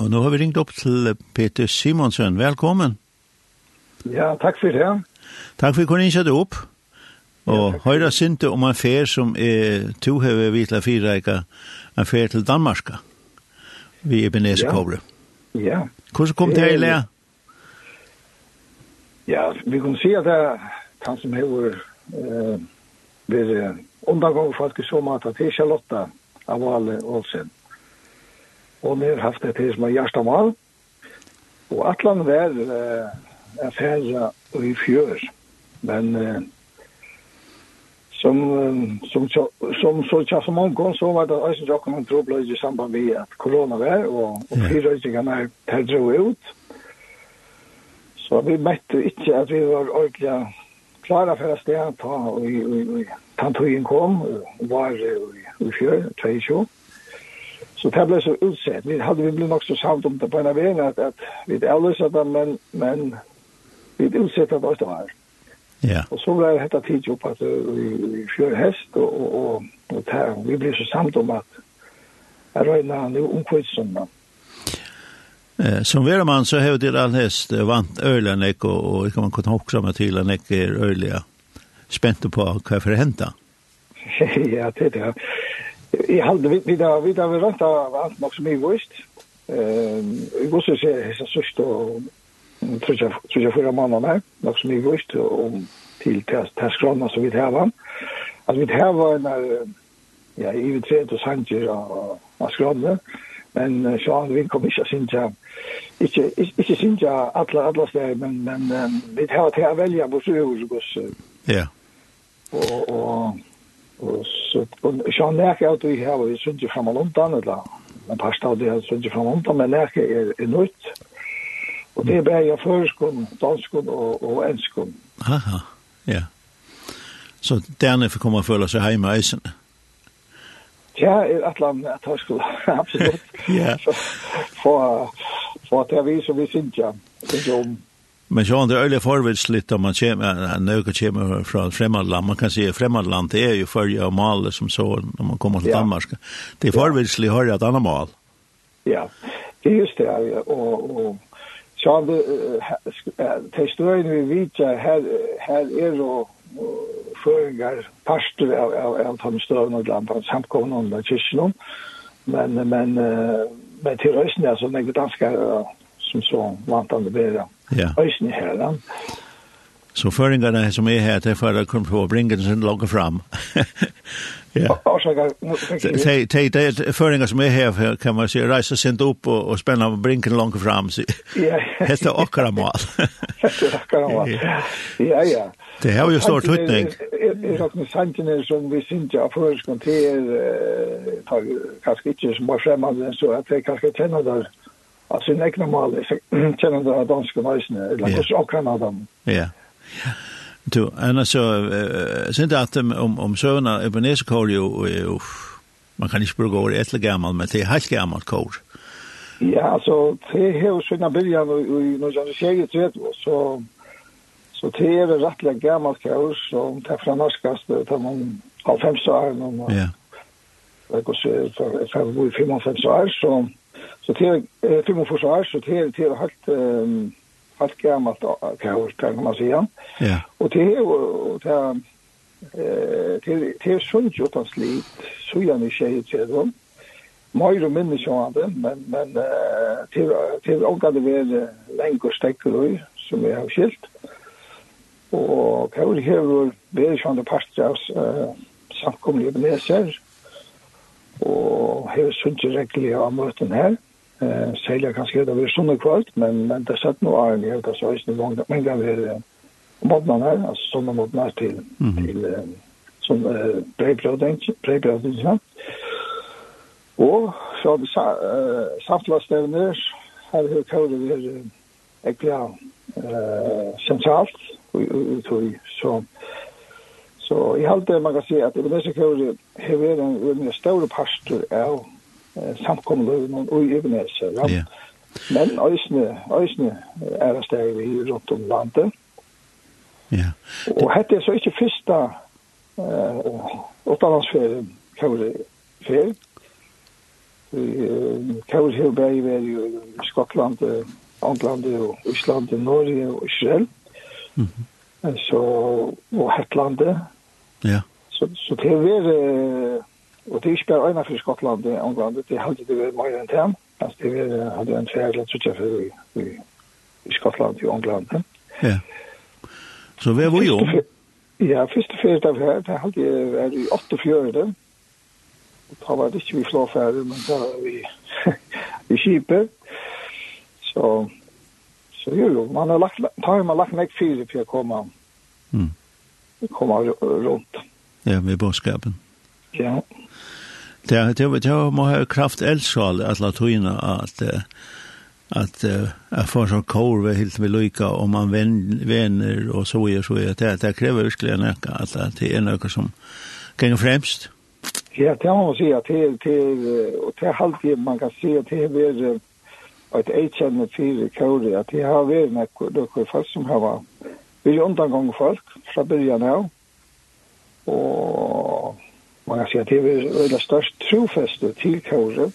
Og nå har vi ringt opp til Peter Simonsen. Velkommen. Ja, takk for det. Takk for at du kunne innsette opp. Og ja, høyre sinte om en fer som er to høyre vitla fireika, en fer til Danmark, vi Ebenezer Kåbre. Ja. Hvordan kom det her i? Ja, vi kunne si at det er han som har vært eh, for at vi så mat at det er Charlotte av alle Olsen og vi har haft det til som er Gjerstamal, og atlan var uh, affæra og i fjør, men uh, som, um, som, som, som så tja som omgå, så var det eisen jokken han trobløy i samband med at korona var, og, og fire fyrrøytingene er her dro ut, så vi møtte ikke at vi var ordentlig klara for å stå ta og tantøyen kom, og var i fjør, 22, Så det ble så utsett. Vi hadde vi blitt nok så samt om det på en av en at, at vi avløsade det, men, men vi utsett det var. Ja. Og så ble det hette tid opp at vi, vi fjør hest, og, og, og, og det, vi ble så samt om at jeg røyna han jo omkvitsundene. Eh, som veramann så har det all hest vant öjlanek och, och kan man kunna också med till en är öliga spänt på vad för hända. ja, det är det. Jeg halde vi vi da vi da vi rent av alt nok som jeg visst. Ehm jeg visste se så sørst og tror jeg for mannen der nok som jeg visst om til testskranna så vidt hava. Altså vidt hava en ja i vi sett og sanger av skranna. Men Sean vi kom ikke synja ikke ikke sinja alle alle steder men men vi har til å velge hvor så Ja. Og og Og så og så han jeg at vi har i Sundje framan undan, eller en par stadier har Sundje framan undan, men lærker er, er nødt. Og det er bare jeg føreskånd, danskånd og, og enskånd. Aha, ja. Så derne får komme og føle seg hjemme i eisen. Ja, i et eller annet at jeg skulle, absolutt. ja. For, for at jeg viser vi synes Sundje, Sundje om Men så det öliga förvitsligt om man kommer, nöka kommer från främmande land. Man kan säga främmande land, det är ju följa av mal som så när man kommer till ja. Danmark. Det är förvitsligt har jag ett annat mal. Ja, det er just det. ja. og, og så det, til större vi vet her, her er jo föringar, parster av, av, av de stövna og land, samkomna under kyrkene, Men, men, men til rösten är så mycket danskar som så vant han det bedre. Ja. Øysen i herren. Så føringene som er her, det får jeg komme på å bringe den sin langt fram. ja. Det de, de føringer som er her, kan man si, reiser sent opp og, og spenne og bringe den langt fram. Ja. Hette akkurat mål. Hette akkurat mal. Ja, ja. Det har jo stor tøtning. Jeg har med santene som vi synes jeg av førskonter, kanskje ikke som var fremmede, så at jeg kanskje kjenner det Alltså en egna mål så känner det att danska näsna eller yeah. kanske också kan dem. Ja. Du, annars så sen det att om om söna Ebenezer Kor jo, man kan ikke bruke ordet etter gammel, men det er helt gammelt kår. Ja, altså, det har sina början i någon tjej vet så så det er jo rettelig gammelt gammalt kor det er fra norskast tar man av fem år og Ja. Det går så för för 55 år så Så det är fem och försvar så det är det är helt helt gammalt kan man säga. Ja. Och det är och det är til til sunt ju tas lit så jag ni säger till dem Mer och Møyre minne sjående, men, men eh till till och det var längre stäcker stekker som vi har skilt. Og Paul hever var sjående parter av uh, samkomlige beneser, har sunnet rekkelig av møten her. Eh, Særlig kanskje det var sunnet kvart, men, men det satt noe av en helt av søysene vognet. Men det var måten her, altså sånne måten her til, mm. til eh, som eh, breibrødning, ja. Og så hadde sa, eh, samtlastevner, her har kjøret vært ekkelig sentralt, og, og, og, så Så i halte man kan se at Ebenezer-kjøret har vært en, en større pastor av eh, samkommeløven og i Ebenezer. Ja. Yeah. Men øysene, øysene er det steg i rundt om landet. Ja. Yeah. Og hette er så ikke første eh, åttalandsferien kjøret fer. Kjøret har vært i Skottland, England, Island, Norge og Israel. Mm -hmm så og Hetlandet Ja. Så, så det är vært, og det är ikke bare øyne for Skottland och England, det har alltid det varit mer än tem. Fast det är hade en färd eller tredje för i, i, i Skottland och England. Ja. Så hva var ju Ja, første fjerde av här, det hade jag vært i 48. Da var det ikke vi flåfære, men da var vi i skipet. Så, så jo, jo, man har lagt, tar man lagt meg fire for å komme. Mm komma runt. Ja, med boskapen. Ja. Det har det var må ha kraft eldsal att la tuna att att att få så kor vi helt med lycka om man vänner och så gör så att det det kräver verkligen att att det är något som går främst. Ja, det har man säga till till och till halvtid man kan se till vi ett ett känner fyra kor att det har vi något folk som har vi er undangang folk fra byrjan av, og man kan si at det er veldig størst trofeste til kåre.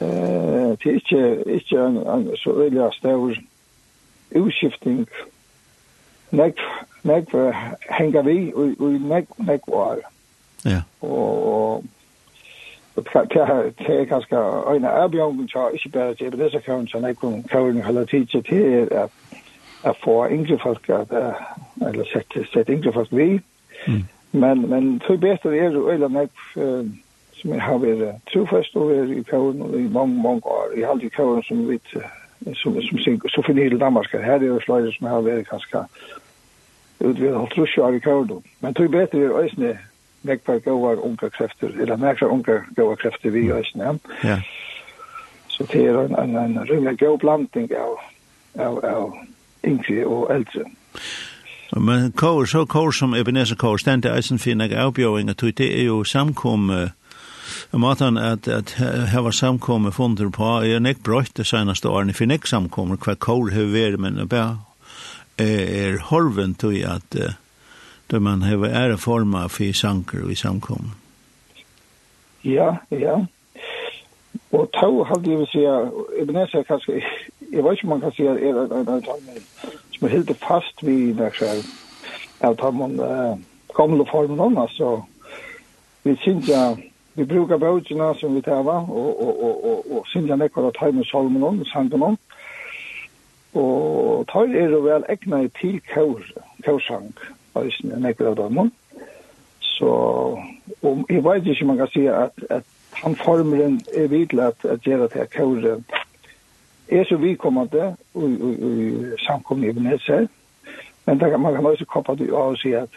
Eh, det er ikke, ikke en, en så veldig større utskifting. Nek, nek henger vi, og, og nek, nek var. Ja. Og, og det er ganske øyne avbjørn, ikke bare til disse kåren, så nek kåren holder tid til at at få yngre folk at, eller sette, sette yngre folk vi. Mm. Men, men for bedre er jo øyla nek som har vært trofest og vært i kjøren i mange, mange år. Jeg har aldri kjøren som vi som, som synger, så finner hele Danmark. Her er jo sløyre som har vært kanskje utvidet halvt rusje år i kjøren. Men for bedre er øyne nek par gauar unga krefter, eller nekra unga gauar krefter vi øyne. Ja. Så det er en, en, en rymlig gau blanding av, av, av yngre og eldre. Men kår, så kår som Ebenezer kår, stendte er eisen finne avbjøring, at det er jo samkomme, Matan at at her var samkomme funder på er nek brøyt det seneste årene for nek samkommer hva kår har vært men bare er horven til at då man har ære forma for sanker i samkommer. Ja, ja. Og tau halde jeg vil si at Ebenezer kanskje jeg vet ikke om man kan si at jeg som er helt fast vi der selv at tar man uh, gamle formen om altså. Vi synes jeg vi brukar bøtjene som vi tar, og, og, og, og, og synes jeg nekker å ta med salmen om sangen om og tar er jo vel egnet til kjørsang eisen jeg nekker av dem så og jeg vet ikke om man kan si at, at han formeren er vidlig at, at gjør at jeg er så vidkommende i samkomne Ebenezer. Men där, man kan også koppe det av og si at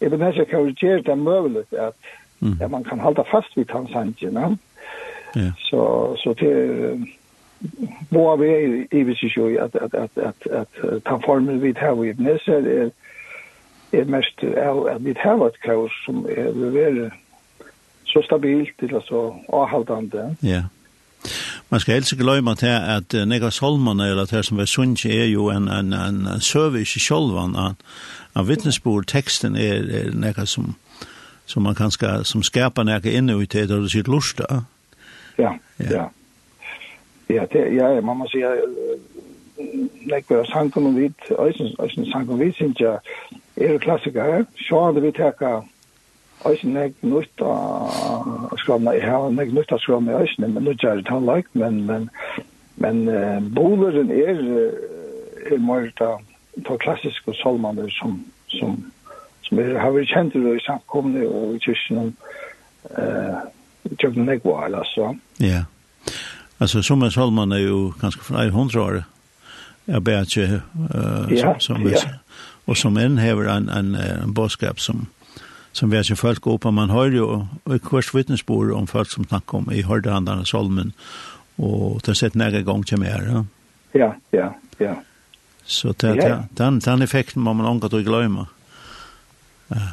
Ebenezer korrigerar det mulig at, mm. at man kan halda fast vid hans handlingar. Ja. Så, så til Boa vi er i viss ju att at, at, at, at, ta formen vid här i Ebenezer er, er mest av at vi här et kaos som er det så stabilt eller så avhållande. Ja. Man skal helst ikke løyma til at nega solmane, eller det som er sunns, er jo en, en, en, en service i sjolvan av, av vittnesbord. Teksten er, er nega som, som man kan ska, som skapar nega inne ut i det sier lusta. Ja, ja. Ja, det, ja, man må säga nekva sankum vit, eisen sankum vit, synes jeg, er klassiker, sjá við taka Eisen er ikke nødt av skravna, jeg har ikke nødt av skravna i Eisen, men nødt er det han men, men, men uh, boleren er, er mer da, ta klassiske salmaner som, som, som er, har vært kjent i samkomne og i kyrkjen om, eh, tjøkken nekva, eller så. Ja, altså som er salmaner er jo ganske flere hundre år, jeg ber ikke, uh, som, som, ja, ja. og som en hever en, en, en, en bådskap som, som vi sin folk oppe. Man hører jo i kvart vittnesbord om folk som snakker om i hørdehandene Solmen, og det har sett nære gang til mer. Ja, ja, ja. ja. Så det, ja. den, den effekten må man omgå til å glemme. Ja.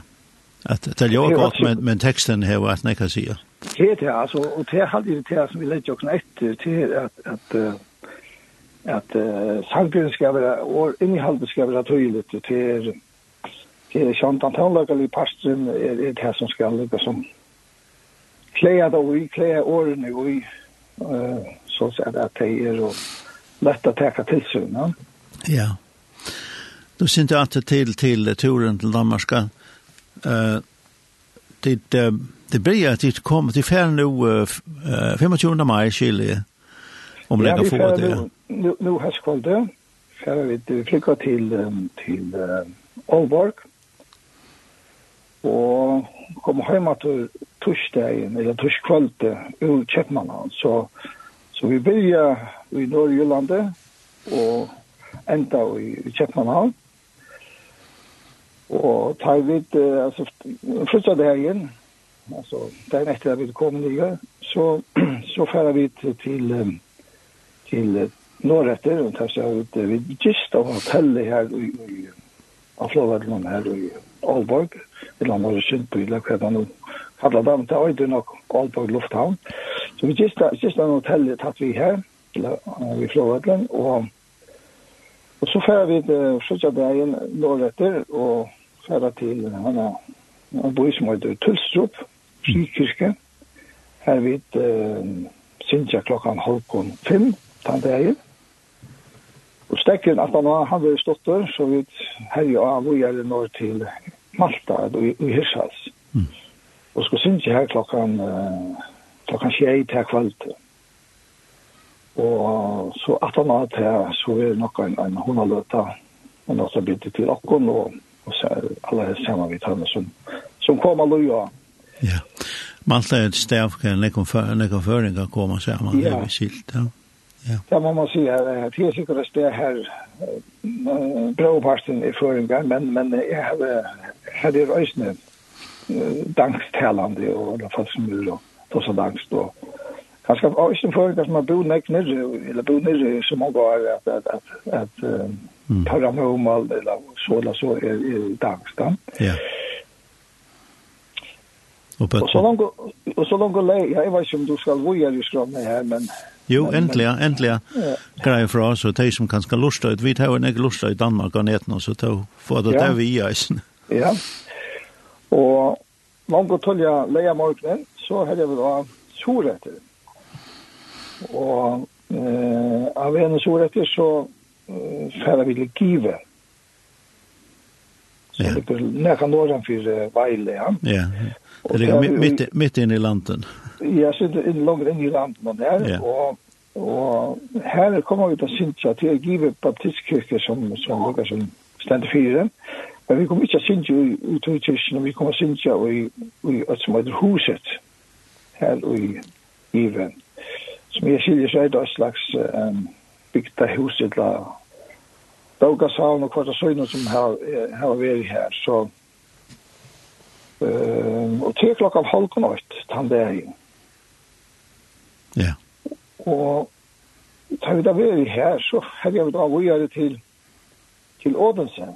At, det er jo godt, men, men teksten har vært nære å si. Det er det, altså, og det er alltid det som vi legger oss etter til at, at at uh, sangen skal være, og innehalvet skal være tøylet til Sjantan Tannløkali pastren er det som skal lukke som klea da vi, klea årene vi, så at at det er og lett å teka til seg. Ja. Du synte at det til til turen til Danmarska, det, det blir at det kommer til færre nå 25. mai Chile, om det kan få det. Ja, vi færre nå, nå herskvalde, flyga vi flykker til, til Aalborg, og kom hjemme til torsdagen, eller torskvalget, ur Kjeppmannen. Så, så vi begynte i Norge og enda i, i Kjeppmannen. Og tar vi, altså, flytta det her igjen, altså, dagen etter at vi kom nye, så, så færer vi til, til, til Norretter, og tar seg ut, vi gist av hotellet her i, i av flåverdene her i Aalborg, eller han var Sundbyla, hva man nå kallet dem til Øyde nok Aalborg Lufthavn. Så vi kista, kista en hotell tatt vi her, i flåverdene, og, og så fer vi til Sjøtja Deien Norretter, og fer til han er en boi som heter Tulstrup, Skikirke, her vi uh, Sintja klokkan halvkon fem, tann dagen, Stekken at han har vært stått der, så vi här ja vi är det norr till Malta då i Hirshals. Mm. Och ska syns her här uh, klockan 6 til kväll. Og så at han har til, så er det nok en en hon har låta og då så bytte til okken, og, og så er alle alla sammen vi tar med, som som kommer då Ja. Malta er et sted, en lekon för en lekon förringar kommer så här man är skilt. Ja. Det må man si at det er sikkert at det er her bråparten i føringar, men, men jeg har det røysene dangstalande og det er folk som vil ta så dangst og Kanskje av øyne føringar som har bo nek nere, eller bo nere så mange år at, at, at, at mm. paranormal eller så eller så er, er dangst. Ja. Og og så langt og så langt og lei, jeg vet ikke om du skal vojer i skrommet her, men Jo, endelig, endelig. Greie fra, så de som kan skal lusta ut, vi tar jo en ikke lusta i Danmark og netten, så ta få det der vi i eisen. Ja, og mange tølja leia morgenen, så hadde vel da soretter. Og eh, av en soretter så eh, færre vi til givet som ligger nästan norran för Veile, Ja. ja. Det ligger mitt, midt inn i landen. Ja, så det er langt inn i landen der, Ja. og, og her kommer vi till Sintra, till Give baptistkirke som, som ligger som ständer fire. Men vi kommer ikke til Sintra i, i Torkyrkjen, vi kommer att Sintra i, i ett som heter Huset. her i Give. Som jeg skiljer så är det ett slags um, bygda hus, eller Bokasavn og Kvarta Søyne som har, har vært her. Så, um, og til klokka halv og nøyt, det er Ja. Og tar vi da vært her, så har vi da vært til, til Odense.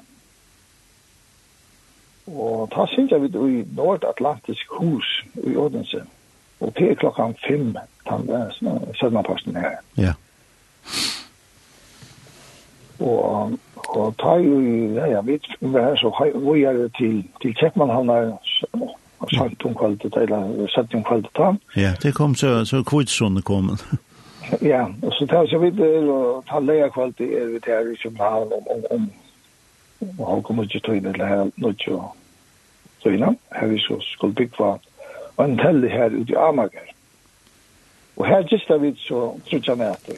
Og da synes jeg vi i Nordatlantisk hus i Odense. Og til klokka fem, den dagen, søndagsposten her. Ja og og ta jo ja ja vi var så vi er til til Kjeppmann han er sagt om kvalitet eller sagt om kvalitet. Ja, det kom så så kvitsson kom. ja, og så tar så vi det og ta leia kvalitet er vi der i København om om om og han kommer ikke til det her nå jo. Så innan her vi så skulle bygge og en telle her ute i Amager. Og her gista vi så trutja nætter.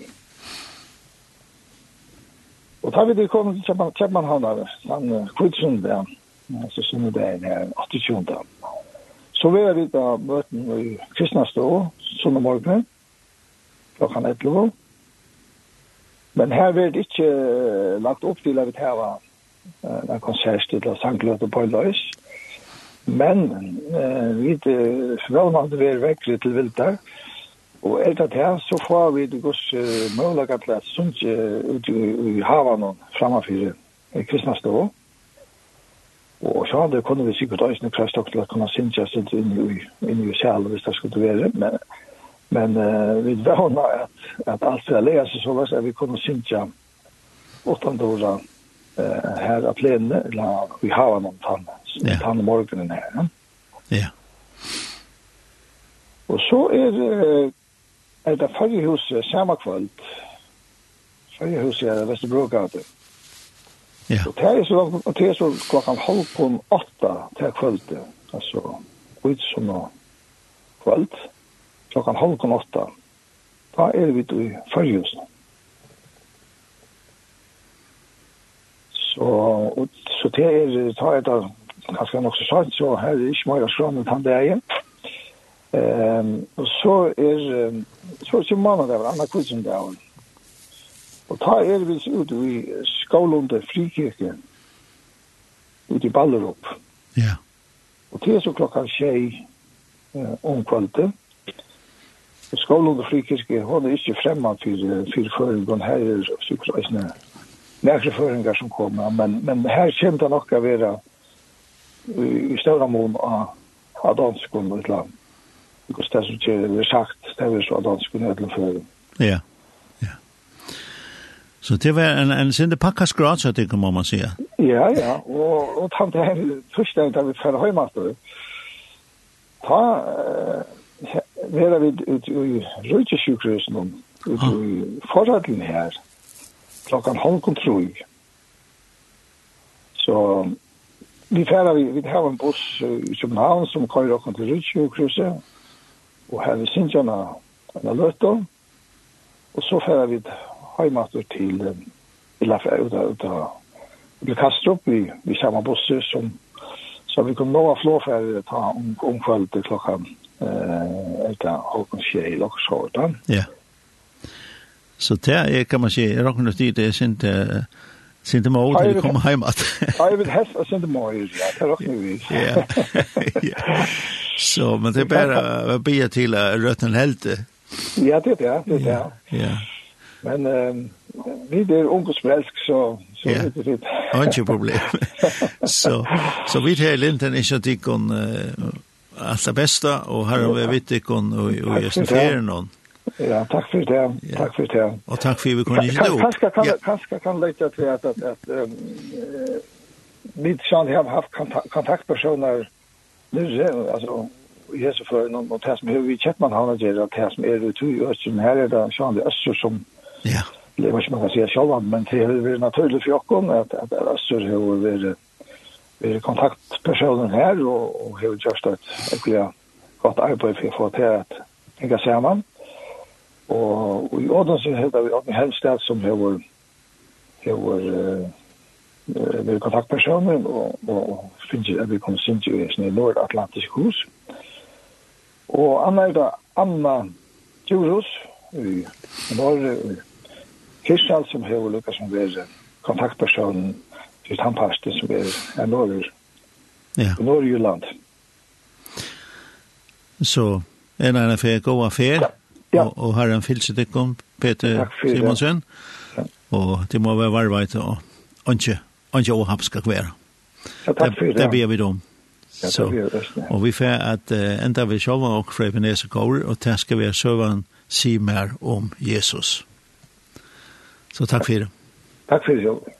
Og da vi det kom til Kjepmannhavn, han kvitsen der, så sunnet det en 28. Så var vi da møten i Kristnastå, sunnet morgen, klokkan 11. Men her vil det ikke lagt opp til at vi tar en konsert til Sankløt og Pøyløys. Men eh, vi vannade vi vekkelig til Viltar, Og er det her så får vi det gos uh, mulighet til at sunt uh, ut i havan og framafyrir kristna stå. Og så hadde kunne vi sikkert også noen prestokk til at kunne sinja sitt inn i, inn i sjæl hvis det skulle være. Men, men uh, vi vana at, at alt vi har lest så var at vi kunne sinja åttan dåra uh, her at lene, eller vi har noen tann, yeah. tann morgenen her. Ja. Yeah. Og så er uh, er det forrige huset samme kvöld. Forrige huset er Vesterbrogade. Ja. Og det er så, og det er så klokken halv på åtta til kvöldet. Altså, ut som nå kvöld. Klokken halv på åtta. Da er vi i forrige huset. Så, og, så det er, det er det, ganske nok så sant, så her er ikke mer skrann enn han det er igjen. Ja. Ehm så är så som man där andra kursen där. Och ta er vis ut i Skålunda frikyrka. Ut i Ballerup. Ja. Och det är så klockan tjej om kvalitet. Skålunda frikyrka hon är inte främmande för för föringen här är psykologiskt Lägre föringar som kommer, men, men her kände han också att vara i større mån av av danskund och ett land. Because det som ikke er sagt, det er så dansk og nødvendig før. Ja, ja. Så det var en, en sinde pakka skrat, så det må man sige. Ja, ja, og, og tante her, første gang da vi færre høymaster, ta, vi er vi ut i røytesjukhusen, ut i forraten her, klokkan halv kontroll. Så vi færre, vi, vi har en buss i København som kører okken til røytesjukhuset, og her vi synes gjerne en løtta, og så fer vi heimater til Ilafær, ut av, ut av, til Kastrup, vi, vi samme busser som, så vi kom nå av flåfær ta om, om kveld til klokka, eh, etter Håkon Kjei, Lokshårdan. Ja. Så det er, kan man si, Råknut tid, det er sint, eh, Sinte mig åt när vi kommer hem att. Jag vill hästa sinte mig åt, ja. Det råkar vi. Ja. Så, men det är bara att be till rötten helt. Ja, det är det, det är Ja. Men um, vi er är ungdomsfrälsk så så yeah. det är det. Inte problem. så så vi tar inte en initiativ kon uh, allt det bästa och här har vi vitt kon och och just för någon. Ja, takk for det. Ja. Takk for det. Og takk for att vi kunde ge då. Kanskje kan ja. kanske kan til at, at, at, att eh vi sjön har haft kontakt, kontaktpersoner nu altså, i hese for noen og det som er vi kjent man har det att det som er det ju och som här är det sjön det öster som ja. Det var man kan säga själva men det är väl naturligt för Jakob att att öster hur vi vi kontaktpersonen här och och hur just et, jag gott arbete för att få det att tänka samman. Mm Og, og i Ådansen heter vi Åken Helstad som har hever uh, vi kontaktpersoner og, og finnes jeg vi kommer kom sint i sånne nordatlantisk hus. Og Anna er da Anna Djurus i Norge i Kirstall som har lukket som er kontaktpersonen til tannpasten som er, er Norge ja. Norge-Jylland. Så en eller annen affær, god affær. Ja Ja. Og, og herren fylse dykkom, Peter Simonsen. Ja. Og det må være varveit og ikke, ikke åhapp skal være. Ja, takk for det. Det ber vi om. Ja, så, og vi får at uh, enda vi sjåvan og fra Ebenezer går, og det skal vi sjåvan si mer om Jesus. Så takk for det. Takk for det,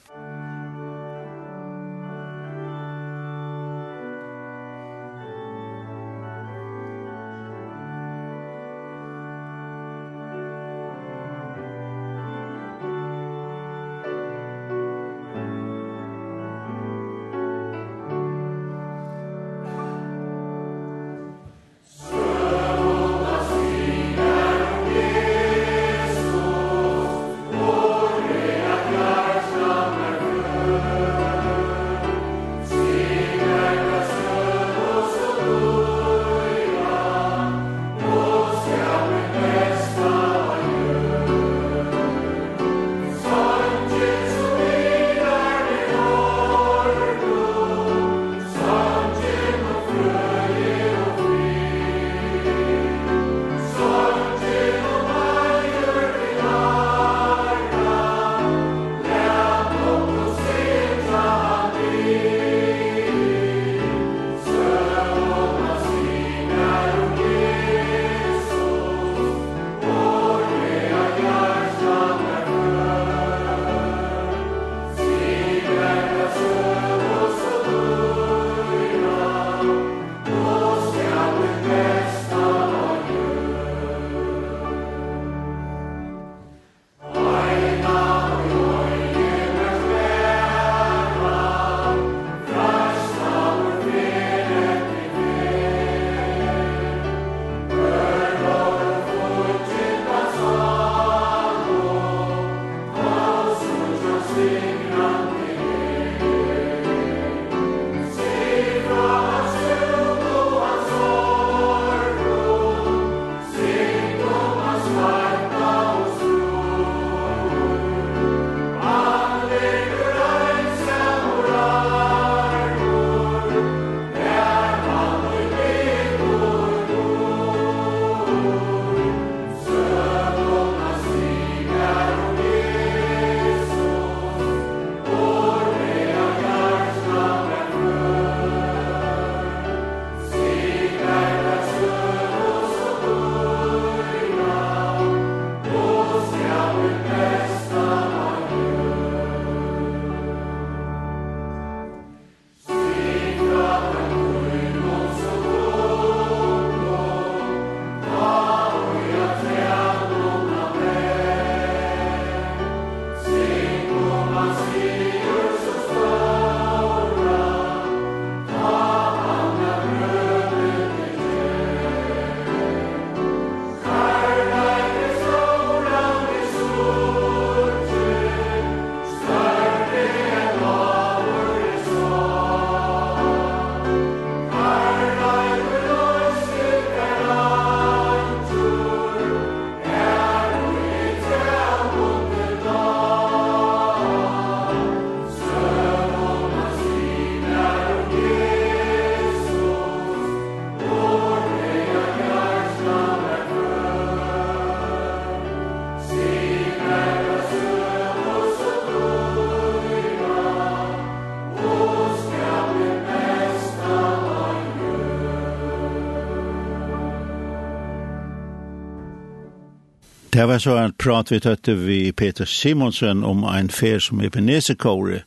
Det var så en prat vi tøtte vi Peter Simonsen om en fer som er på Nesekåre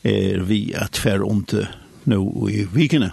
er vi at fer om til nå i vikene.